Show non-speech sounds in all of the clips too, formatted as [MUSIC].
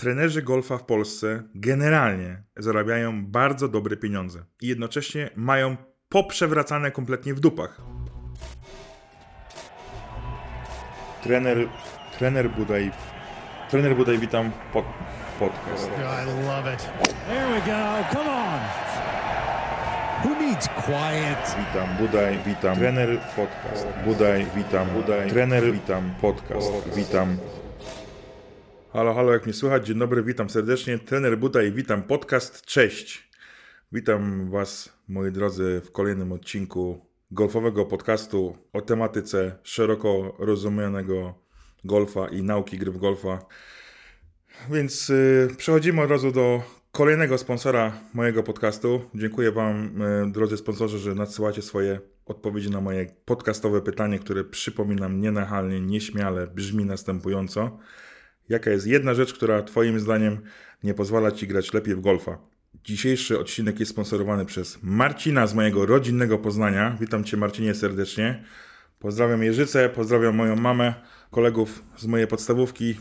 Trenerzy golfa w Polsce generalnie zarabiają bardzo dobre pieniądze i jednocześnie mają poprzewracane kompletnie w dupach. Trener, trener Budaj, trener Budaj, witam pod, podcast. I love it. There we go. Come on. Who needs quiet? Witam, Budaj, witam. Trener podcast. Budaj, witam, Budaj. Trener, witam, podcast. Witam. Halo, halo, jak mnie słychać? Dzień dobry, witam serdecznie. Trener Budaj, witam, podcast. Cześć. Witam Was, moi drodzy, w kolejnym odcinku golfowego podcastu o tematyce szeroko rozumianego golfa i nauki gry w golfa. Więc yy, przechodzimy od razu do kolejnego sponsora mojego podcastu. Dziękuję Wam, yy, drodzy sponsorzy, że nadsyłacie swoje odpowiedzi na moje podcastowe pytanie, które przypominam nienachalnie, nieśmiale, brzmi następująco. Jaka jest jedna rzecz, która Twoim zdaniem nie pozwala Ci grać lepiej w golfa? Dzisiejszy odcinek jest sponsorowany przez Marcina z mojego rodzinnego Poznania. Witam Cię Marcinie serdecznie. Pozdrawiam Jerzycę, pozdrawiam moją mamę, kolegów z mojej podstawówki,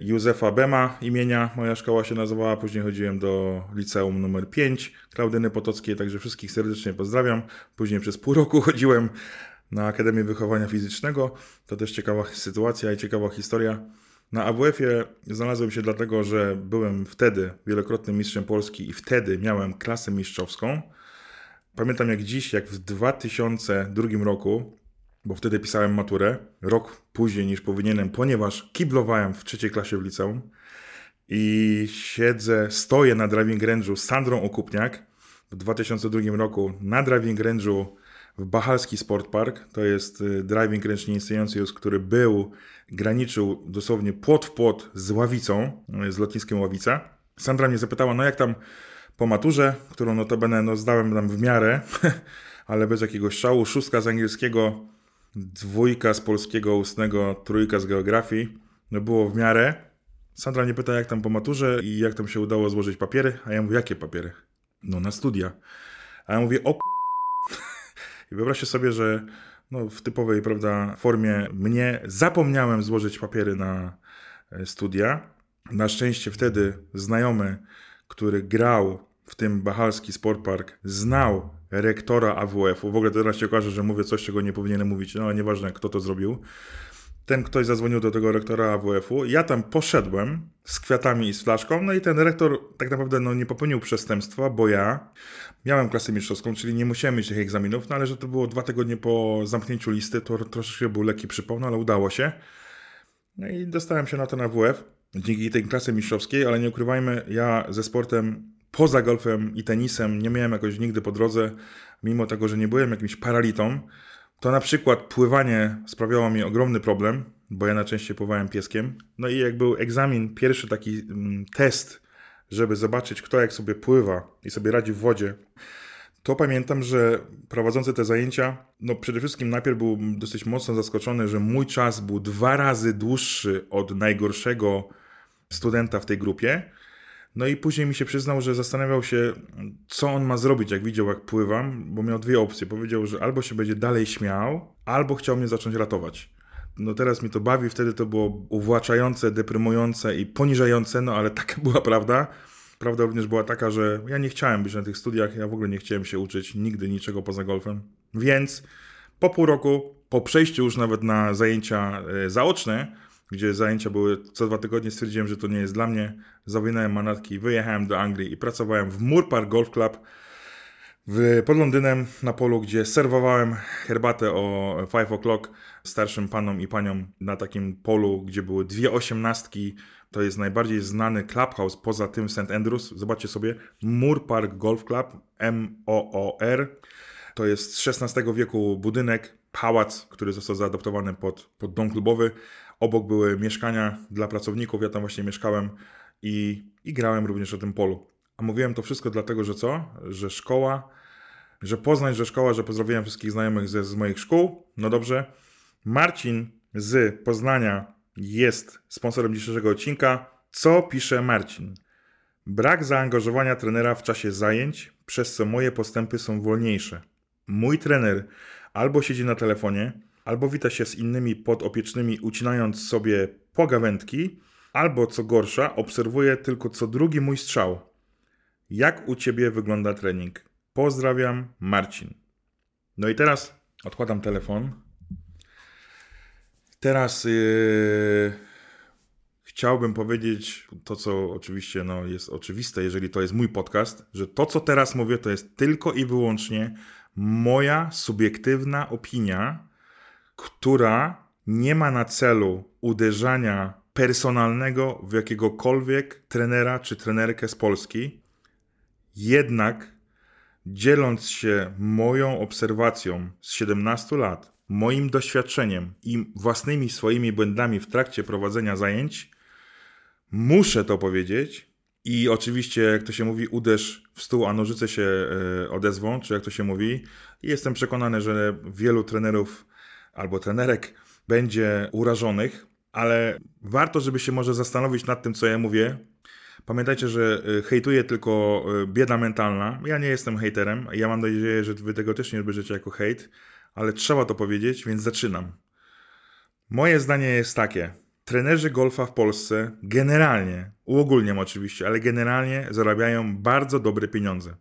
Józefa Bema imienia. Moja szkoła się nazywała, później chodziłem do liceum numer 5 Klaudyny Potockiej, także wszystkich serdecznie pozdrawiam. Później przez pół roku [LAUGHS] chodziłem na Akademię Wychowania Fizycznego. To też ciekawa sytuacja i ciekawa historia. Na AWF-ie znalazłem się dlatego, że byłem wtedy wielokrotnym mistrzem Polski i wtedy miałem klasę mistrzowską. Pamiętam jak dziś, jak w 2002 roku, bo wtedy pisałem maturę, rok później niż powinienem, ponieważ kiblowałem w trzeciej klasie w liceum i siedzę, stoję na driving range'u z Sandrą Okupniak w 2002 roku na driving range'u w Bachalski Sport Park. To jest y, driving range nieistniejący już, który był, graniczył dosłownie płot w płot z Ławicą, y, z lotniskiem Ławica. Sandra mnie zapytała, no jak tam po maturze, którą notabene no, zdałem tam w miarę, [LAUGHS] ale bez jakiegoś szału. Szóstka z angielskiego, dwójka z polskiego ustnego, trójka z geografii. No było w miarę. Sandra mnie pyta, jak tam po maturze i jak tam się udało złożyć papiery, a ja mówię, jakie papiery? No na studia. A ja mówię, o k***. I wyobraźcie sobie, że no, w typowej prawda, formie mnie zapomniałem złożyć papiery na e, studia. Na szczęście wtedy znajomy, który grał w tym Bachalski Sport Park, znał rektora AWF-u. W ogóle teraz się okaże, że mówię coś, czego nie powinienem mówić, no ale nieważne, kto to zrobił. Ten ktoś zadzwonił do tego rektora AWF-u. Ja tam poszedłem z kwiatami i z flaszką, no i ten rektor tak naprawdę no, nie popełnił przestępstwa, bo ja miałem klasę mistrzowską, czyli nie musiałem mieć tych egzaminów, no ale że to było dwa tygodnie po zamknięciu listy, to troszeczkę był lekki przypał, no ale udało się. No i dostałem się na to na WF dzięki tej klasy mistrzowskiej, ale nie ukrywajmy, ja ze sportem poza golfem i tenisem nie miałem jakoś nigdy po drodze, mimo tego, że nie byłem jakimś paralitą, to na przykład pływanie sprawiało mi ogromny problem, bo ja najczęściej pływałem pieskiem. No i jak był egzamin, pierwszy taki mm, test, żeby zobaczyć, kto jak sobie pływa i sobie radzi w wodzie, to pamiętam, że prowadzący te zajęcia, no przede wszystkim najpierw był dosyć mocno zaskoczony, że mój czas był dwa razy dłuższy od najgorszego studenta w tej grupie. No i później mi się przyznał, że zastanawiał się, co on ma zrobić, jak widział, jak pływam, bo miał dwie opcje. Powiedział, że albo się będzie dalej śmiał, albo chciał mnie zacząć ratować. No teraz mi to bawi, wtedy to było uwłaczające, deprymujące i poniżające, no ale [LAUGHS] taka była prawda. Prawda również była taka, że ja nie chciałem być na tych studiach, ja w ogóle nie chciałem się uczyć nigdy niczego poza golfem. Więc po pół roku, po przejściu już nawet na zajęcia e, zaoczne, gdzie zajęcia były co dwa tygodnie, stwierdziłem, że to nie jest dla mnie. Zawinąłem manatki, wyjechałem do Anglii i pracowałem w Moor Park Golf Club w, pod Londynem na polu, gdzie serwowałem herbatę o 5 o'clock starszym panom i paniom na takim polu, gdzie były dwie osiemnastki. To jest najbardziej znany clubhouse poza tym St. Andrews. Zobaczcie sobie, Moor Park Golf Club, M-O-O-R. To jest z XVI wieku budynek, pałac, który został zaadoptowany pod, pod dom klubowy. Obok były mieszkania dla pracowników, ja tam właśnie mieszkałem i, i grałem również na tym polu. A mówiłem to wszystko dlatego, że co? Że szkoła, że Poznań, że szkoła, że pozdrawiam wszystkich znajomych ze, z moich szkół. No dobrze. Marcin z Poznania jest sponsorem dzisiejszego odcinka. Co pisze Marcin? Brak zaangażowania trenera w czasie zajęć, przez co moje postępy są wolniejsze. Mój trener albo siedzi na telefonie, albo wita się z innymi podopiecznymi, ucinając sobie pogawędki, albo co gorsza, obserwuję tylko co drugi mój strzał. Jak u ciebie wygląda trening? Pozdrawiam, Marcin. No i teraz odkładam telefon. Teraz yy, chciałbym powiedzieć to, co oczywiście no, jest oczywiste, jeżeli to jest mój podcast, że to, co teraz mówię, to jest tylko i wyłącznie moja subiektywna opinia, która nie ma na celu uderzania personalnego w jakiegokolwiek trenera czy trenerkę z Polski. Jednak dzieląc się moją obserwacją z 17 lat, moim doświadczeniem i własnymi swoimi błędami w trakcie prowadzenia zajęć, muszę to powiedzieć. I oczywiście, jak to się mówi, uderz w stół, a nożyce się e, odezwą, czy jak to się mówi. I jestem przekonany, że wielu trenerów albo trenerek będzie urażonych, ale warto, żeby się może zastanowić nad tym, co ja mówię. Pamiętajcie, że e, hejtuję tylko e, bieda mentalna. Ja nie jestem hejterem. Ja mam nadzieję, że wy tego też nie odbierzecie jako hejt, ale trzeba to powiedzieć, więc zaczynam. Moje zdanie jest takie. Trenerzy golfa w Polsce generalnie, uogólniam oczywiście, ale generalnie zarabiają bardzo dobre pieniądze.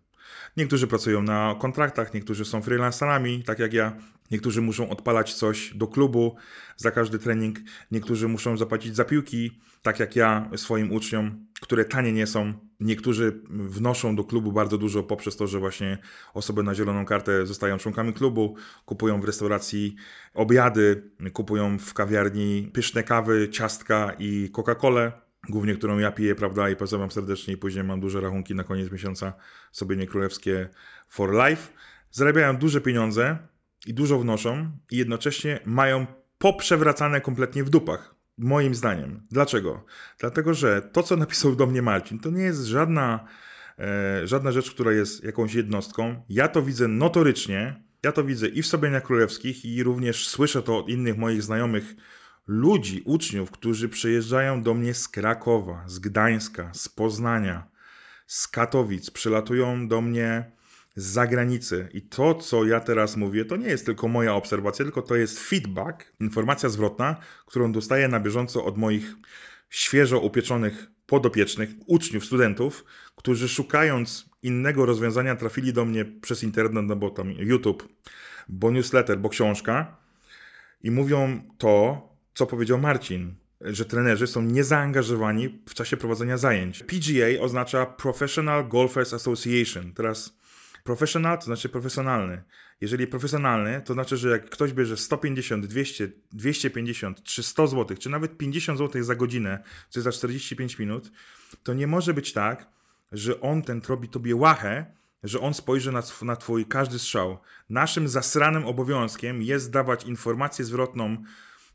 Niektórzy pracują na kontraktach, niektórzy są freelancerami, tak jak ja. Niektórzy muszą odpalać coś do klubu za każdy trening, niektórzy muszą zapłacić za piłki, tak jak ja swoim uczniom, które tanie nie są. Niektórzy wnoszą do klubu bardzo dużo poprzez to, że właśnie osoby na zieloną kartę zostają członkami klubu, kupują w restauracji obiady, kupują w kawiarni pyszne kawy, ciastka i Coca-Colę głównie którą ja piję, prawda, i pozdrawiam serdecznie i później mam duże rachunki na koniec miesiąca, sobie nie królewskie for life. Zarabiają duże pieniądze i dużo wnoszą i jednocześnie mają poprzewracane kompletnie w dupach. Moim zdaniem. Dlaczego? Dlatego, że to, co napisał do mnie Marcin, to nie jest żadna, e, żadna rzecz, która jest jakąś jednostką. Ja to widzę notorycznie. Ja to widzę i w Sobieniach Królewskich, i również słyszę to od innych moich znajomych ludzi, uczniów, którzy przyjeżdżają do mnie z Krakowa, z Gdańska, z Poznania, z Katowic, przylatują do mnie z zagranicy. I to, co ja teraz mówię, to nie jest tylko moja obserwacja, tylko to jest feedback, informacja zwrotna, którą dostaję na bieżąco od moich świeżo upieczonych podopiecznych, uczniów, studentów, którzy szukając innego rozwiązania trafili do mnie przez internet, no bo tam YouTube, bo newsletter, bo książka i mówią to, co powiedział Marcin, że trenerzy są niezaangażowani w czasie prowadzenia zajęć. PGA oznacza Professional Golfers Association. Teraz professional to znaczy profesjonalny. Jeżeli profesjonalny, to znaczy, że jak ktoś bierze 150, 200, 250 czy 100 zł, czy nawet 50 zł za godzinę, jest za 45 minut, to nie może być tak, że on ten robi tobie łachę, że on spojrzy na, na twój każdy strzał. Naszym zasranym obowiązkiem jest dawać informację zwrotną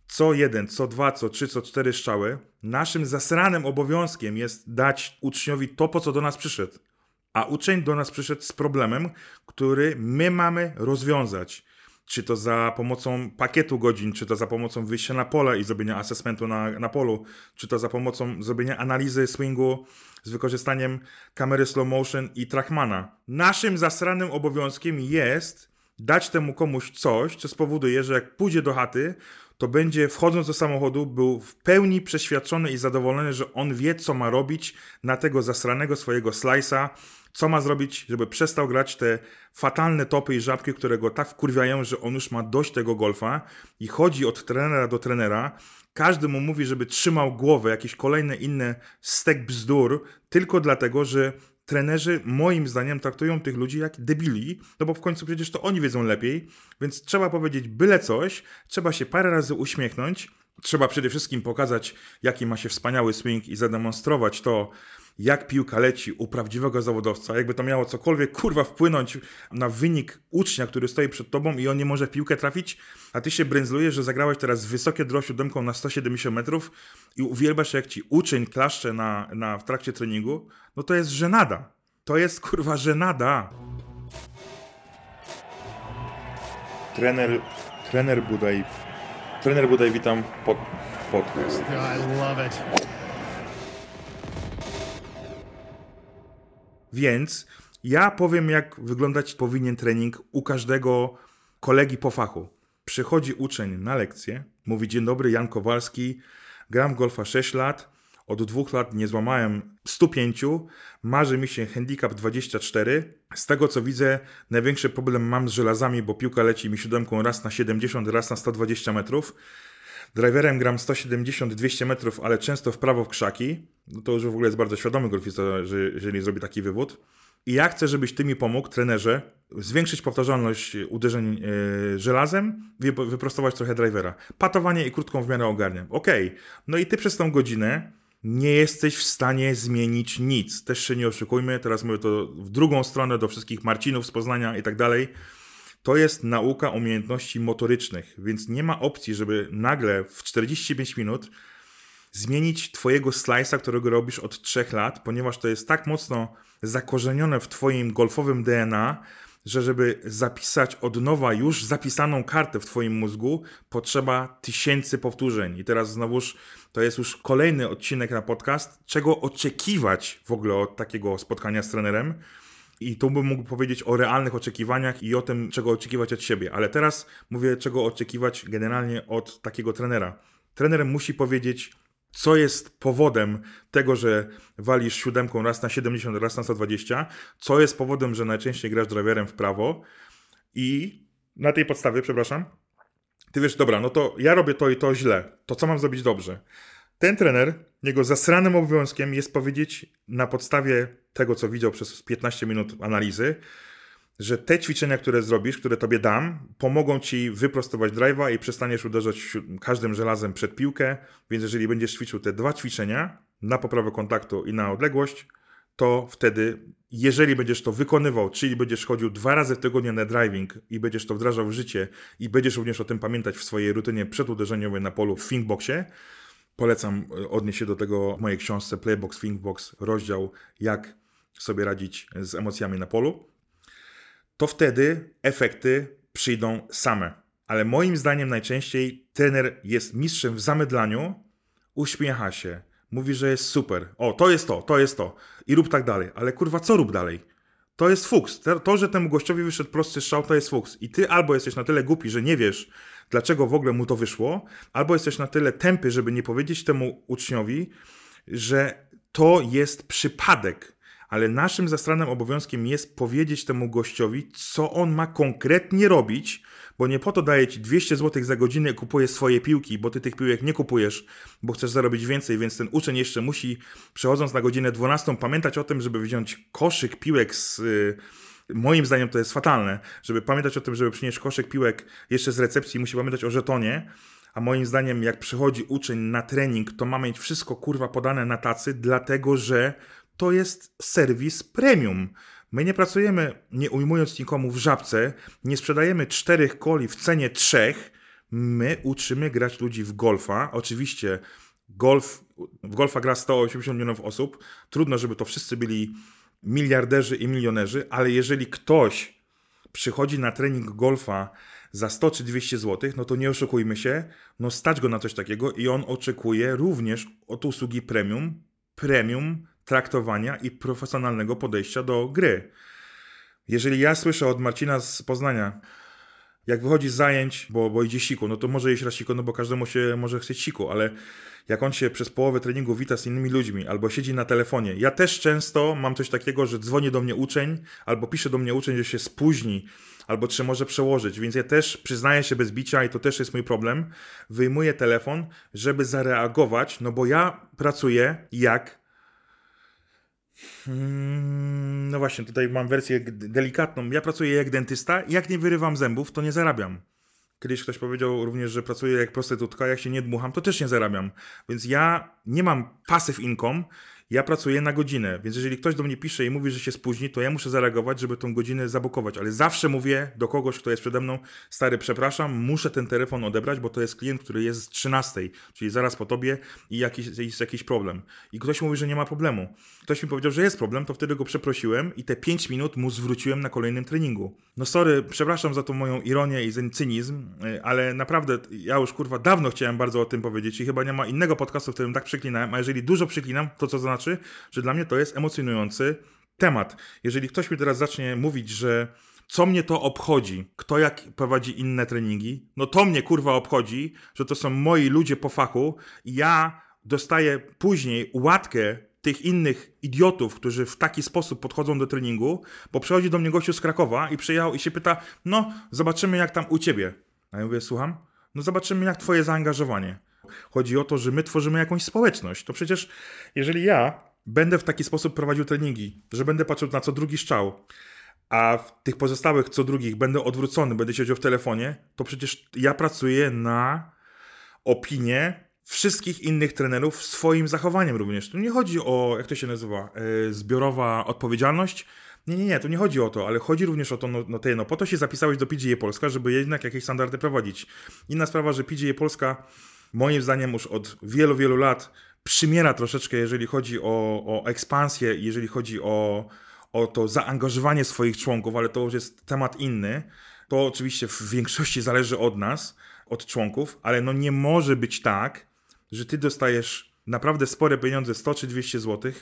co jeden, co dwa, co trzy, co cztery strzały, naszym zasranym obowiązkiem jest dać uczniowi to, po co do nas przyszedł. A uczeń do nas przyszedł z problemem, który my mamy rozwiązać. Czy to za pomocą pakietu godzin, czy to za pomocą wyjścia na pole i zrobienia assessmentu na, na polu, czy to za pomocą zrobienia analizy swingu z wykorzystaniem kamery slow motion i trackmana. Naszym zasranym obowiązkiem jest dać temu komuś coś, co spowoduje, że jak pójdzie do chaty, to będzie wchodząc do samochodu był w pełni przeświadczony i zadowolony, że on wie, co ma robić na tego zasranego swojego slice'a, co ma zrobić, żeby przestał grać te fatalne topy i żabki, które go tak wkurwiają, że on już ma dość tego golfa i chodzi od trenera do trenera. Każdy mu mówi, żeby trzymał głowę, jakieś kolejne inne stek bzdur, tylko dlatego, że trenerzy moim zdaniem traktują tych ludzi jak debili, no bo w końcu przecież to oni wiedzą lepiej, więc trzeba powiedzieć byle coś, trzeba się parę razy uśmiechnąć, trzeba przede wszystkim pokazać, jaki ma się wspaniały swing i zademonstrować to, jak piłka leci u prawdziwego zawodowca, jakby to miało cokolwiek kurwa wpłynąć na wynik ucznia, który stoi przed tobą i on nie może piłkę trafić, a ty się brędzlujesz, że zagrałeś teraz wysokie draw siódemką na 170 metrów i uwielbiasz jak ci uczeń klaszcze na, na, w trakcie treningu, no to jest żenada. To jest kurwa żenada. Trener, trener Budaj, trener Budaj, witam pod, podcast. I love it. Więc ja powiem, jak wyglądać powinien trening u każdego kolegi po fachu. Przychodzi uczeń na lekcję, mówi: Dzień dobry, Jan Kowalski, gram golfa 6 lat. od dwóch lat nie złamałem 105, marzy mi się handicap 24. Z tego co widzę, największy problem mam z żelazami, bo piłka leci mi siódemką raz na 70, raz na 120 metrów. Driverem gram 170-200 metrów, ale często w prawo w krzaki. No to już w ogóle jest bardzo świadomy golfista, że jeżeli zrobi taki wywód. I ja chcę, żebyś ty mi pomógł, trenerze, zwiększyć powtarzalność uderzeń yy, żelazem, wyprostować trochę drivera. Patowanie i krótką w miarę ogarniam. Okej, okay. no i ty przez tą godzinę nie jesteś w stanie zmienić nic. Też się nie oszukujmy, teraz mówię to w drugą stronę do wszystkich Marcinów z Poznania i tak dalej. To jest nauka umiejętności motorycznych, więc nie ma opcji, żeby nagle w 45 minut zmienić twojego slice'a, którego robisz od 3 lat, ponieważ to jest tak mocno zakorzenione w twoim golfowym DNA, że żeby zapisać od nowa już zapisaną kartę w twoim mózgu, potrzeba tysięcy powtórzeń. I teraz znowuż to jest już kolejny odcinek na podcast, czego oczekiwać w ogóle od takiego spotkania z trenerem. I tu bym mógł powiedzieć o realnych oczekiwaniach i o tym, czego oczekiwać od siebie. Ale teraz mówię, czego oczekiwać generalnie od takiego trenera. Trener musi powiedzieć, co jest powodem tego, że walisz siódemką raz na 70, raz na 120, co jest powodem, że najczęściej grasz driverem w prawo i na tej podstawie, przepraszam, ty wiesz, dobra, no to ja robię to i to źle, to co mam zrobić dobrze? Ten trener, jego zasranym obowiązkiem jest powiedzieć na podstawie tego, co widział przez 15 minut analizy, że te ćwiczenia, które zrobisz, które tobie dam, pomogą ci wyprostować drive'a i przestaniesz uderzać każdym żelazem przed piłkę. Więc jeżeli będziesz ćwiczył te dwa ćwiczenia na poprawę kontaktu i na odległość, to wtedy, jeżeli będziesz to wykonywał, czyli będziesz chodził dwa razy w tygodniu na driving i będziesz to wdrażał w życie i będziesz również o tym pamiętać w swojej rutynie przeduderzeniowej na polu w Thinkboxie, polecam e, odnieść się do tego w mojej książce Playbox Thinkbox, rozdział jak sobie radzić z emocjami na polu to wtedy efekty przyjdą same. Ale moim zdaniem najczęściej trener jest mistrzem w zamydlaniu, uśmiecha się, mówi, że jest super. O, to jest to, to jest to. I rób tak dalej. Ale kurwa, co rób dalej? To jest fuks. To, że temu gościowi wyszedł prosty strzał, to jest fuks. I ty albo jesteś na tyle głupi, że nie wiesz, dlaczego w ogóle mu to wyszło, albo jesteś na tyle tępy, żeby nie powiedzieć temu uczniowi, że to jest przypadek ale naszym zastranym obowiązkiem jest powiedzieć temu gościowi, co on ma konkretnie robić, bo nie po to daje ci 200 zł za godzinę i kupuje swoje piłki, bo ty tych piłek nie kupujesz, bo chcesz zarobić więcej, więc ten uczeń jeszcze musi, przechodząc na godzinę 12, pamiętać o tym, żeby wziąć koszyk piłek z. Yy, moim zdaniem to jest fatalne, żeby pamiętać o tym, żeby przynieść koszyk piłek jeszcze z recepcji, musi pamiętać o żetonie, a moim zdaniem, jak przychodzi uczeń na trening, to ma mieć wszystko kurwa podane na tacy, dlatego że to jest serwis premium. My nie pracujemy, nie ujmując nikomu w żabce, nie sprzedajemy czterech koli w cenie trzech. My uczymy grać ludzi w golfa. Oczywiście golf, w golfa gra 180 milionów osób. Trudno, żeby to wszyscy byli miliarderzy i milionerzy, ale jeżeli ktoś przychodzi na trening golfa za 100 czy 200 zł, no to nie oszukujmy się, no stać go na coś takiego i on oczekuje również od usługi premium, premium traktowania i profesjonalnego podejścia do gry. Jeżeli ja słyszę od Marcina z Poznania, jak wychodzi z zajęć, bo, bo idzie siku, no to może jeść raz siku, no bo każdemu się może chcieć siku, ale jak on się przez połowę treningu wita z innymi ludźmi albo siedzi na telefonie. Ja też często mam coś takiego, że dzwoni do mnie uczeń albo pisze do mnie uczeń, że się spóźni albo czy może przełożyć, więc ja też przyznaję się bez bicia i to też jest mój problem. Wyjmuję telefon, żeby zareagować, no bo ja pracuję jak Hmm, no właśnie, tutaj mam wersję delikatną. Ja pracuję jak dentysta jak nie wyrywam zębów, to nie zarabiam. Kiedyś ktoś powiedział również, że pracuję jak prostytutka, jak się nie dmucham, to też nie zarabiam. Więc ja nie mam passive income, ja pracuję na godzinę, więc jeżeli ktoś do mnie pisze i mówi, że się spóźni, to ja muszę zareagować, żeby tą godzinę zabukować. Ale zawsze mówię do kogoś, kto jest przede mną, stary, przepraszam, muszę ten telefon odebrać, bo to jest klient, który jest z 13, czyli zaraz po tobie i jakiś, jest jakiś problem. I ktoś mówi, że nie ma problemu. Ktoś mi powiedział, że jest problem, to wtedy go przeprosiłem i te 5 minut mu zwróciłem na kolejnym treningu. No sorry, przepraszam za tą moją ironię i ten cynizm, y, ale naprawdę ja już kurwa dawno chciałem bardzo o tym powiedzieć i chyba nie ma innego podcastu, w którym tak przeklinałem, a jeżeli dużo przeklinam, to co znaczy? Znaczy, że dla mnie to jest emocjonujący temat. Jeżeli ktoś mi teraz zacznie mówić, że co mnie to obchodzi, kto jak prowadzi inne treningi, no to mnie kurwa obchodzi, że to są moi ludzie po fachu i ja dostaję później łatkę tych innych idiotów, którzy w taki sposób podchodzą do treningu, bo przychodzi do mnie gościu z Krakowa i przyjechał i się pyta, no zobaczymy jak tam u ciebie. A ja mówię, słucham? No zobaczymy jak twoje zaangażowanie. Chodzi o to, że my tworzymy jakąś społeczność. To przecież jeżeli ja będę w taki sposób prowadził treningi, że będę patrzył na co drugi strzał, a w tych pozostałych co drugich będę odwrócony, będę siedział w telefonie, to przecież ja pracuję na opinię wszystkich innych trenerów swoim zachowaniem również. Tu nie chodzi o, jak to się nazywa, yy, zbiorowa odpowiedzialność. Nie, nie, nie, tu nie chodzi o to, ale chodzi również o to, no, no, te, no po to się zapisałeś do PGA Polska, żeby jednak jakieś standardy prowadzić. Inna sprawa, że PGA Polska moim zdaniem już od wielu, wielu lat przymiera troszeczkę, jeżeli chodzi o, o ekspansję, jeżeli chodzi o, o to zaangażowanie swoich członków, ale to już jest temat inny. To oczywiście w większości zależy od nas, od członków, ale no nie może być tak, że ty dostajesz naprawdę spore pieniądze, 100 czy 200 zł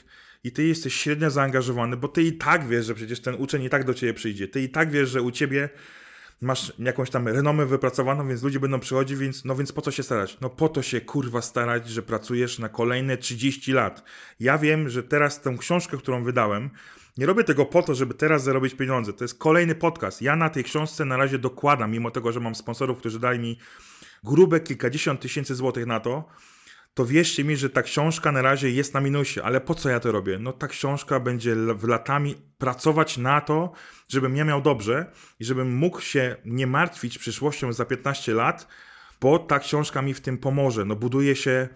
i ty jesteś średnio zaangażowany, bo ty i tak wiesz, że przecież ten uczeń i tak do ciebie przyjdzie. Ty i tak wiesz, że u ciebie masz jakąś tam renomę wypracowaną, więc ludzie będą przychodzić, więc no więc po co się starać? No po to się kurwa starać, że pracujesz na kolejne 30 lat. Ja wiem, że teraz tę książkę, którą wydałem, nie robię tego po to, żeby teraz zarobić pieniądze. To jest kolejny podcast. Ja na tej książce na razie dokładam, mimo tego, że mam sponsorów, którzy dali mi grube kilkadziesiąt tysięcy złotych na to, to wierzcie mi, że ta książka na razie jest na minusie, ale po co ja to robię? No ta książka będzie w latami pracować na to, żebym ja miał dobrze i żebym mógł się nie martwić przyszłością za 15 lat, bo ta książka mi w tym pomoże. No buduje się,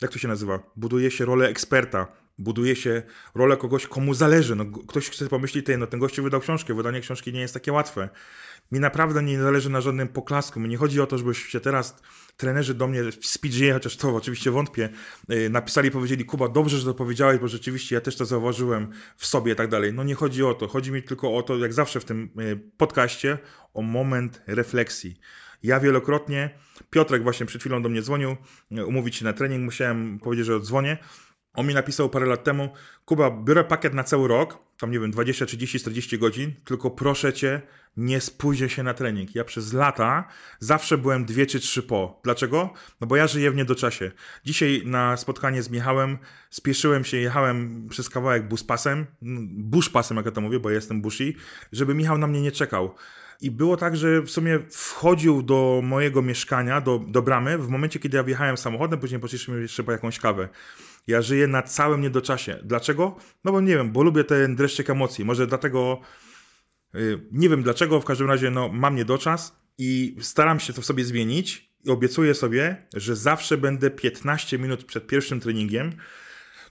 jak to się nazywa? Buduje się rolę eksperta, buduje się rolę kogoś, komu zależy. No, ktoś chce pomyśleć, no ten gościu wydał książkę, wydanie książki nie jest takie łatwe. Mi naprawdę nie zależy na żadnym poklasku. Mi nie chodzi o to, żebyście teraz trenerzy do mnie z PGA, chociaż to oczywiście wątpię, y, napisali powiedzieli, Kuba, dobrze, że to powiedziałeś, bo rzeczywiście ja też to zauważyłem w sobie i tak dalej. No nie chodzi o to. Chodzi mi tylko o to, jak zawsze w tym y, podcaście, o moment refleksji. Ja wielokrotnie, Piotrek właśnie przed chwilą do mnie dzwonił, y, umówić się na trening, musiałem powiedzieć, że odzwonię. On mi napisał parę lat temu, Kuba, biorę pakiet na cały rok, tam nie wiem, 20, 30, 40 godzin, tylko proszę cię, nie spóźnię się na trening. Ja przez lata zawsze byłem dwie czy trzy po. Dlaczego? No bo ja żyję w niedoczasie. Dzisiaj na spotkanie z Michałem spieszyłem się, jechałem przez kawałek buspasem, bushpasem, jak ja to mówię, bo ja jestem bushi, żeby Michał na mnie nie czekał. I było tak, że w sumie wchodził do mojego mieszkania, do, do bramy, w momencie, kiedy ja wjechałem samochodem, później poszliśmy jeszcze po jakąś kawę. Ja żyję na całym niedoczasie. Dlaczego? No bo nie wiem, bo lubię ten dreszczyk emocji. Może dlatego, yy, nie wiem dlaczego, w każdym razie no, mam niedoczas i staram się to w sobie zmienić i obiecuję sobie, że zawsze będę 15 minut przed pierwszym treningiem.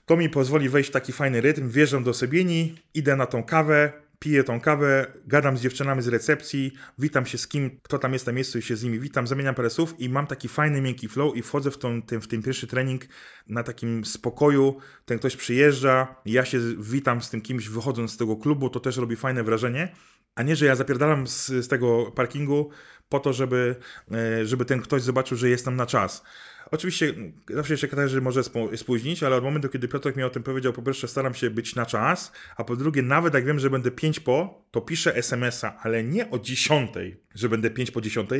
To mi pozwoli wejść w taki fajny rytm. Wjeżdżam do Sebieni, idę na tą kawę, piję tą kawę, gadam z dziewczynami z recepcji, witam się z kim, kto tam jest na miejscu i się z nimi witam, zamieniam parę słów i mam taki fajny, miękki flow i wchodzę w, ten, w ten pierwszy trening na takim spokoju, ten ktoś przyjeżdża, ja się witam z tym kimś wychodząc z tego klubu, to też robi fajne wrażenie, a nie, że ja zapierdalam z, z tego parkingu po to, żeby, e, żeby ten ktoś zobaczył, że jestem na czas. Oczywiście zawsze się że może spóźnić, ale od momentu, kiedy Piotrek mi o tym powiedział, po pierwsze staram się być na czas, a po drugie, nawet jak wiem, że będę 5 po, to piszę SMS-a, ale nie o 10, że będę 5 po 10,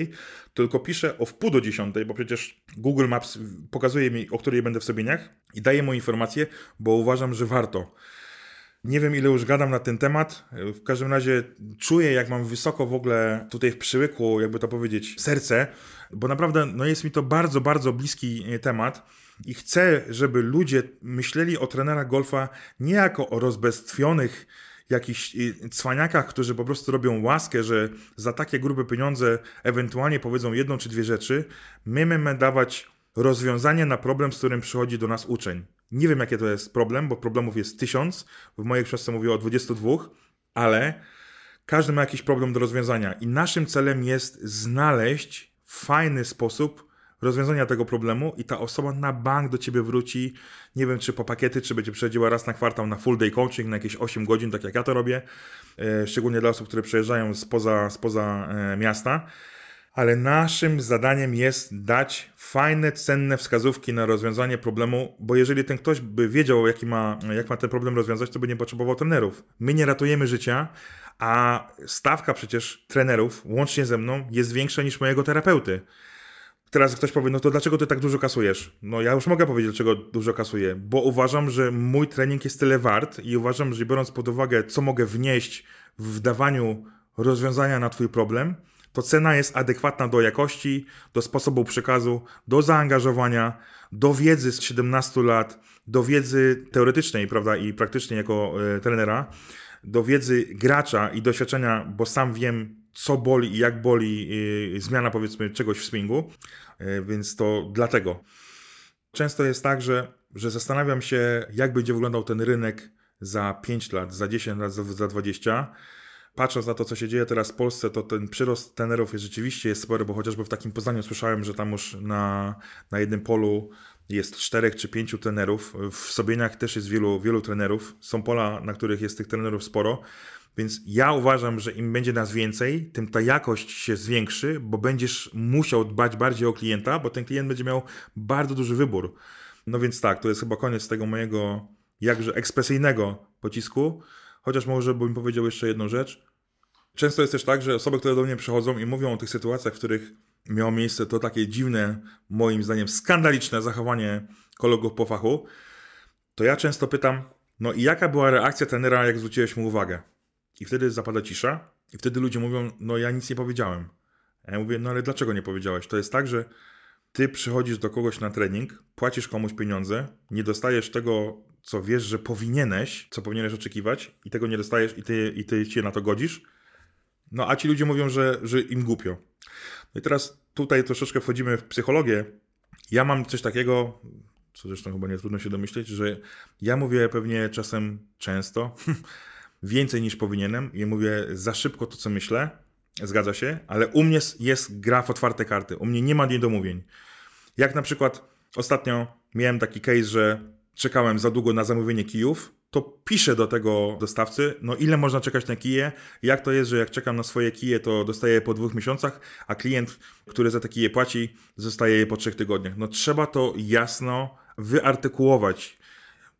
tylko piszę o wpół do 10, bo przecież Google Maps pokazuje mi, o której będę w Sobieniach i daje mu informację, bo uważam, że warto. Nie wiem, ile już gadam na ten temat. W każdym razie czuję, jak mam wysoko w ogóle tutaj w przyłyku, jakby to powiedzieć, serce, bo naprawdę no jest mi to bardzo, bardzo bliski e, temat. I chcę, żeby ludzie myśleli o trenerach golfa nie jako o rozbestwionych jakichś e, cwaniakach, którzy po prostu robią łaskę, że za takie grube pieniądze ewentualnie powiedzą jedną czy dwie rzeczy. My mamy dawać rozwiązanie na problem, z którym przychodzi do nas uczeń. Nie wiem, jakie to jest problem, bo problemów jest tysiąc. W mojej książce mówię o 22, ale każdy ma jakiś problem do rozwiązania. I naszym celem jest znaleźć fajny sposób rozwiązania tego problemu i ta osoba na bank do ciebie wróci, nie wiem czy po pakiety, czy będzie przechodziła raz na kwartał na full day coaching, na jakieś 8 godzin, tak jak ja to robię, e, szczególnie dla osób, które przejeżdżają spoza, spoza e, miasta ale naszym zadaniem jest dać fajne, cenne wskazówki na rozwiązanie problemu, bo jeżeli ten ktoś by wiedział, jaki ma, jak ma ten problem rozwiązać, to by nie potrzebował trenerów. My nie ratujemy życia, a stawka przecież trenerów, łącznie ze mną, jest większa niż mojego terapeuty. Teraz ktoś powie, no to dlaczego ty tak dużo kasujesz? No ja już mogę powiedzieć, dlaczego dużo kasuję, bo uważam, że mój trening jest tyle wart i uważam, że biorąc pod uwagę, co mogę wnieść w dawaniu rozwiązania na twój problem, to cena jest adekwatna do jakości, do sposobu przekazu, do zaangażowania, do wiedzy z 17 lat, do wiedzy teoretycznej, prawda, i praktycznej jako y, trenera, do wiedzy gracza i doświadczenia, bo sam wiem, co boli i jak boli y, zmiana, powiedzmy, czegoś w swingu, y, więc to dlatego. Często jest tak, że, że zastanawiam się, jak będzie wyglądał ten rynek za 5 lat, za 10 lat, za, za 20 patrząc na to, co się dzieje teraz w Polsce, to ten przyrost tenerów jest rzeczywiście jest spory, bo chociażby w takim Poznaniu słyszałem, że tam już na, na jednym polu jest czterech czy pięciu trenerów. W Sobieniach też jest wielu, wielu trenerów. Są pola, na których jest tych trenerów sporo. Więc ja uważam, że im będzie nas więcej, tym ta jakość się zwiększy, bo będziesz musiał dbać bardziej o klienta, bo ten klient będzie miał bardzo duży wybór. No więc tak, to jest chyba koniec tego mojego jakże ekspresyjnego pocisku. Chociaż może bym powiedział jeszcze jedną rzecz. Często jest też tak, że osoby, które do mnie przychodzą i mówią o tych sytuacjach, w których miało miejsce to takie dziwne, moim zdaniem skandaliczne zachowanie kolegów po fachu, to ja często pytam, no i jaka była reakcja trenera, jak zwróciłeś mu uwagę? I wtedy zapada cisza, i wtedy ludzie mówią, no ja nic nie powiedziałem. A ja mówię, no ale dlaczego nie powiedziałeś? To jest tak, że ty przychodzisz do kogoś na trening, płacisz komuś pieniądze, nie dostajesz tego, co wiesz, że powinieneś, co powinieneś oczekiwać, i tego nie dostajesz, i ty, i ty się na to godzisz. No a ci ludzie mówią, że, że im głupio. No i teraz tutaj troszeczkę wchodzimy w psychologię. Ja mam coś takiego, co zresztą chyba nie trudno się domyśleć, że ja mówię pewnie czasem często, [LAUGHS] więcej niż powinienem i mówię za szybko to, co myślę, zgadza się, ale u mnie jest gra w otwarte karty, u mnie nie ma niedomówień. Jak na przykład ostatnio miałem taki case, że czekałem za długo na zamówienie kijów, to piszę do tego dostawcy, no ile można czekać na kije, jak to jest, że jak czekam na swoje kije, to dostaję je po dwóch miesiącach, a klient, który za te kije płaci, zostaje je po trzech tygodniach. No trzeba to jasno wyartykułować,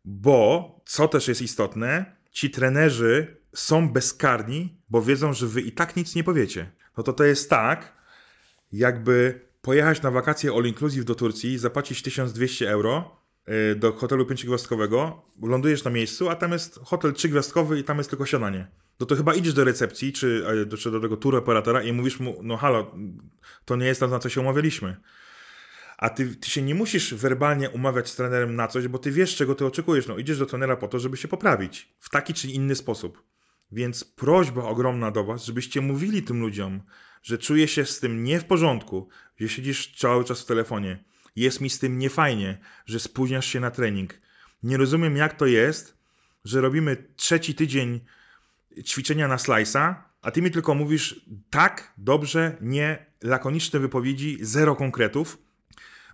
bo co też jest istotne, ci trenerzy są bezkarni, bo wiedzą, że wy i tak nic nie powiecie. No to to jest tak, jakby pojechać na wakacje all inclusive do Turcji, zapłacić 1200 euro, do hotelu pięciogwiazdkowego, lądujesz na miejscu, a tam jest hotel trzygwiazdkowy i tam jest tylko siadanie. No to chyba idziesz do recepcji, czy, czy do tego tour operatora i mówisz mu, no halo, to nie jest to, na co się umawialiśmy. A ty, ty się nie musisz werbalnie umawiać z trenerem na coś, bo ty wiesz, czego ty oczekujesz. No idziesz do trenera po to, żeby się poprawić. W taki czy inny sposób. Więc prośba ogromna do was, żebyście mówili tym ludziom, że czuje się z tym nie w porządku, że siedzisz cały czas w telefonie, jest mi z tym niefajnie, że spóźniasz się na trening. Nie rozumiem, jak to jest, że robimy trzeci tydzień ćwiczenia na slice'a, a ty mi tylko mówisz tak, dobrze, nie, lakoniczne wypowiedzi, zero konkretów.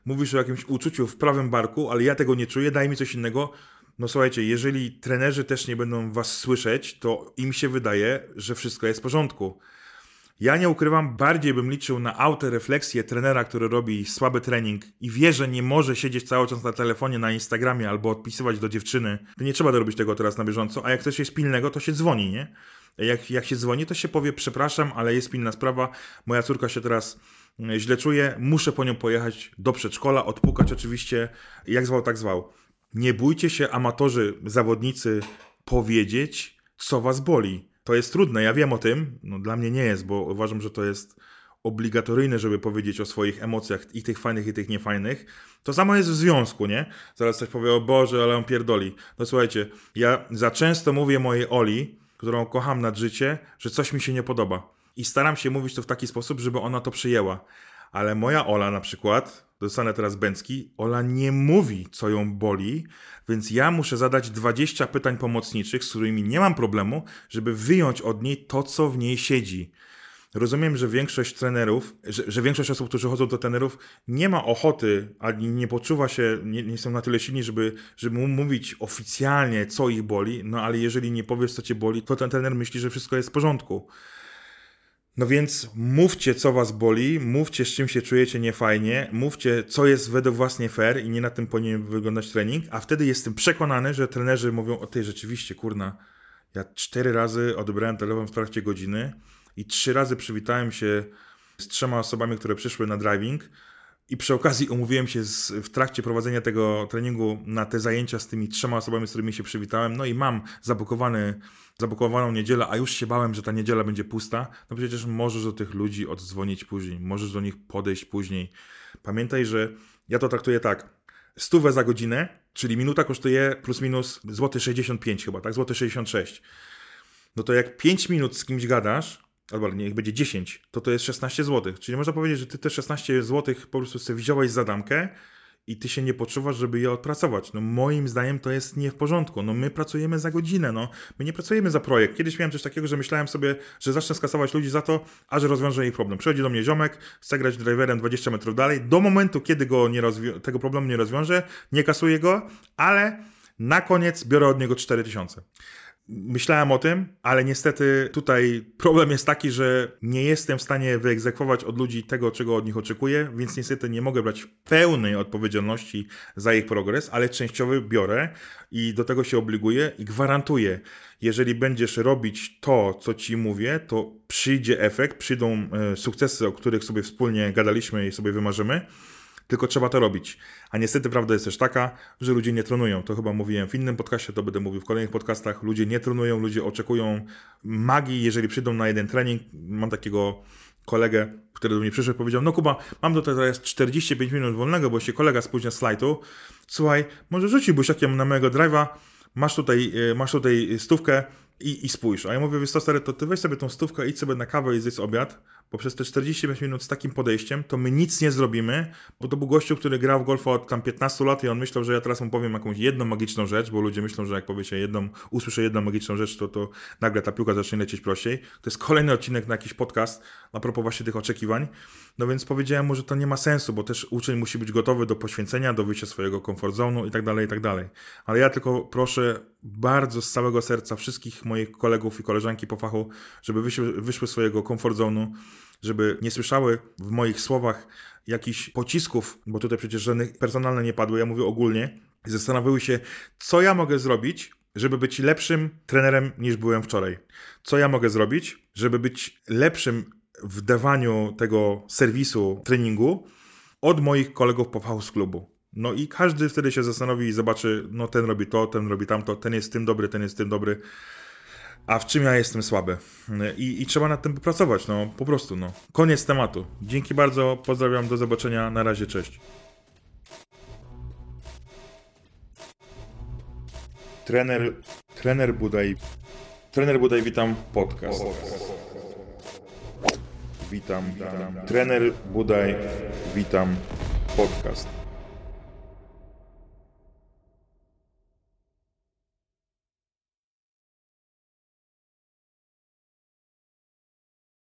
Mówisz o jakimś uczuciu w prawym barku, ale ja tego nie czuję, daj mi coś innego. No słuchajcie, jeżeli trenerzy też nie będą was słyszeć, to im się wydaje, że wszystko jest w porządku. Ja nie ukrywam, bardziej bym liczył na autorefleksję trenera, który robi słaby trening i wie, że nie może siedzieć cały czas na telefonie, na Instagramie albo odpisywać do dziewczyny. To nie trzeba robić tego teraz na bieżąco, a jak coś jest pilnego, to się dzwoni, nie? Jak, jak się dzwoni, to się powie, przepraszam, ale jest pilna sprawa, moja córka się teraz mm, źle czuje, muszę po nią pojechać do przedszkola, odpukać oczywiście, jak zwał, tak zwał. Nie bójcie się, amatorzy, zawodnicy, powiedzieć, co was boli to jest trudne, ja wiem o tym. No, dla mnie nie jest, bo uważam, że to jest obligatoryjne, żeby powiedzieć o swoich emocjach i tych fajnych, i tych niefajnych. To samo jest w związku, nie? Zaraz ktoś powie, o Boże, ale on pierdoli. No słuchajcie, ja za często mówię mojej Oli, którą kocham nad życie, że coś mi się nie podoba. I staram się mówić to w taki sposób, żeby ona to przyjęła. Ale moja Ola na przykład, dostanę teraz Bęcki, Ola nie mówi, co ją boli, więc ja muszę zadać 20 pytań pomocniczych, z którymi nie mam problemu, żeby wyjąć od niej to, co w niej siedzi. Rozumiem, że większość trenerów, że, że, większość osób, którzy chodzą do trenerów, nie ma ochoty, ani nie poczuwa się, nie, nie są na tyle silni, żeby, żeby mówić oficjalnie, co ich boli, no ale jeżeli nie powiesz, co cię boli, to ten trener myśli, że wszystko jest w porządku. No więc mówcie, co was boli, mówcie, z czym się czujecie niefajnie, mówcie, co jest według was nie fair i nie na tym powinien wyglądać trening, a wtedy jestem przekonany, że trenerzy mówią o tej rzeczywiście, kurna, ja cztery razy odebrałem telefon w trakcie godziny i trzy razy przywitałem się z trzema osobami, które przyszły na driving I przy okazji umówiłem się z, w trakcie prowadzenia tego treningu na te zajęcia z tymi trzema osobami, z którymi się przywitałem. No i mam zabukowany, zabukowaną niedzielę, a już się bałem, że ta niedziela będzie pusta. No przecież możesz do tych ludzi oddzwonić później, możesz do nich podejść później. Pamiętaj, że ja to traktuję tak. Stówę za godzinę, czyli minuta kosztuje plus minus złoty 65 chyba, tak? Złoty 66. No to jak 5 minut z kimś gadasz, albo niech będzie 10, to to jest 16 zł. Czyli można powiedzieć, że ty te 16 zł po prostu sobie wziąłeś za damkę i ty się nie poczuwasz, żeby je odpracować. No moim zdaniem to jest nie w porządku. No my pracujemy za godzinę, no. My nie pracujemy za projekt. Kiedyś miałem coś takiego, że myślałem sobie, że zacznę skasować ludzi za to, a że rozwiążę ich problem. Przychodzi do mnie ziomek, chce grać driverem 20 metrów dalej. Do momentu, kiedy go nie tego problemu nie rozwiążę, nie kasuję go, ale na koniec biorę od niego 4000. Myślałem o tym, ale niestety tutaj problem jest taki, że nie jestem w stanie wyegzekwować od ludzi tego, czego od nich oczekuję, więc niestety nie mogę brać pełnej odpowiedzialności za ich progres, ale częściowy biorę i do tego się obliguję i gwarantuję, jeżeli będziesz robić to, co ci mówię, to przyjdzie efekt, przyjdą e, sukcesy, o których sobie wspólnie gadaliśmy i sobie wymarzymy tylko trzeba to robić. A niestety prawda jest też taka, że ludzie nie trenują. To chyba mówiłem w innym podcastie, to będę mówił w kolejnych podcastach. Ludzie nie trenują, ludzie oczekują magii, jeżeli przyjdą na jeden trening. Mam takiego kolegę, który do mnie przyszedł powiedział, no Kuba, mam tutaj teraz 45 minut wolnego, bo się kolega spóźnia slajdu. Słuchaj, może rzucić busiakiem na mojego drive'a, masz tutaj, e, masz tutaj stówkę, i, i spójrz. A ja mówię, wiesz co, stary, to ty weź sobie tą stówkę, idź sobie na kawę i zjedz obiad, bo przez te 45 minut z takim podejściem, to my nic nie zrobimy, bo to był gościu, który grał w golfa od tam 15 lat i on myślał, że ja teraz mu powiem jakąś jedną magiczną rzecz, bo ludzie myślą, że jak powie się jedną, usłyszę jedną magiczną rzecz, to, to nagle ta piłka zacznie lecieć prościej. To jest kolejny odcinek na jakiś podcast a propos właśnie tych oczekiwań. No więc powiedziałem mu, że to nie ma sensu, bo też uczeń musi być gotowy do poświęcenia, do wyjścia swojego comfort zone'u i tak dalej, i tak dalej. Ale ja tylko proszę bardzo z całego serca wszystkich moich kolegów i koleżanki po fachu, żeby wyszły, wyszły swojego comfort zone'u, żeby nie słyszały w moich słowach jakichś pocisków, bo tutaj przecież żadne personalne nie padły, ja mówię ogólnie, zastanawiały się, co ja mogę zrobić, żeby być lepszym trenerem niż byłem wczoraj. Co ja mogę zrobić, żeby być lepszym w dawaniu tego serwisu treningu od moich kolegów po z klubu. No i każdy wtedy się zastanowi i zobaczy, no ten robi to, ten robi tamto, ten jest tym dobry, ten jest tym dobry, a w czym ja jestem słaby. I, i trzeba nad tym popracować, no po prostu, no. Koniec tematu. Dzięki bardzo, pozdrawiam, do zobaczenia, na razie, cześć. Trener, trener Budaj, trener Budaj, witam, podcast. Witam, witam. Trener Budaj, witam, podcast.